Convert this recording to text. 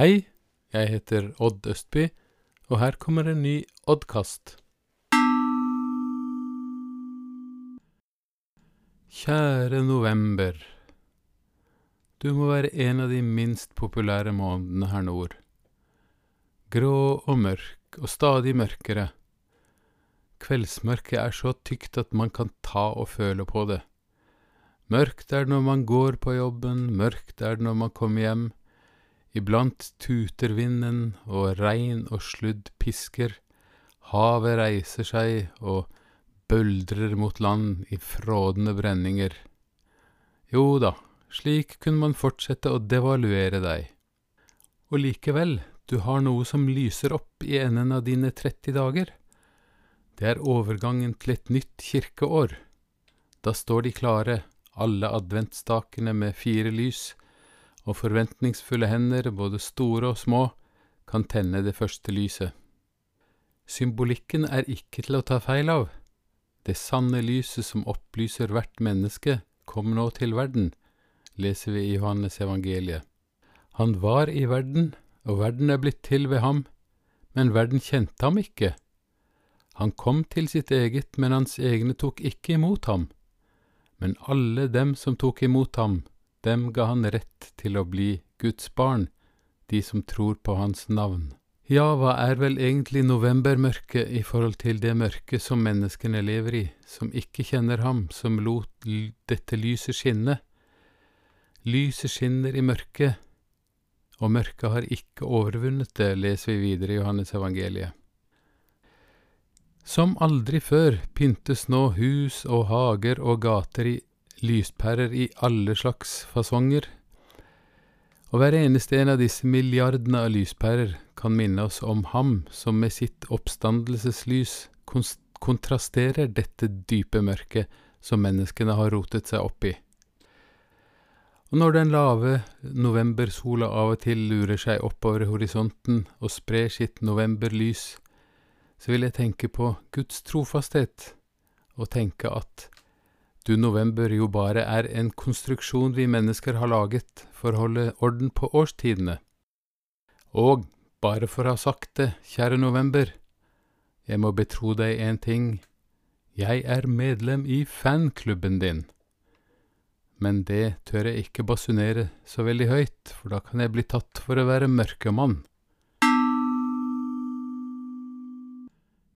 Hei, jeg heter Odd Østby, og her kommer en ny Oddkast. Kjære november. Du må være en av de minst populære månedene her nord. Grå og mørk, og stadig mørkere. Kveldsmørket er så tykt at man kan ta og føle på det. Mørkt er det når man går på jobben, mørkt er det når man kommer hjem. Iblant tuter vinden, og regn og sludd pisker. Havet reiser seg og bøldrer mot land i frådende brenninger. Jo da, slik kunne man fortsette å devaluere deg. Og likevel, du har noe som lyser opp i enden av dine 30 dager. Det er overgangen til et nytt kirkeår. Da står de klare, alle adventstakene med fire lys, og forventningsfulle hender, både store og små, kan tenne det første lyset. Symbolikken er ikke til å ta feil av. Det sanne lyset som opplyser hvert menneske, kom nå til verden, leser vi i Johannes evangeliet. Han var i verden, og verden er blitt til ved ham, men verden kjente ham ikke. Han kom til sitt eget, men hans egne tok ikke imot ham. Men alle dem som tok imot ham, dem ga han rett til å bli Guds barn, de som tror på hans navn. Ja, hva er vel egentlig novembermørket i forhold til det mørket som menneskene lever i, som ikke kjenner ham, som lot dette lyset skinne? Lyset skinner i mørket, og mørket har ikke overvunnet det, leser vi videre i Johannes evangeliet. Som aldri før pyntes nå hus og hager og gater i lyspærer i alle slags fasonger, og hver eneste en av disse milliardene av lyspærer kan minne oss om ham som med sitt oppstandelseslys kontrasterer dette dype mørket som menneskene har rotet seg opp i. Og når den lave novembersola av og til lurer seg oppover horisonten og sprer sitt novemberlys, så vil jeg tenke på Guds trofasthet, og tenke at du november jo bare er en konstruksjon vi mennesker har laget for å holde orden på årstidene. Og bare for å ha sagt det, kjære november, jeg må betro deg en ting, jeg er medlem i fanklubben din. Men det tør jeg ikke basunere så veldig høyt, for da kan jeg bli tatt for å være mørkemann.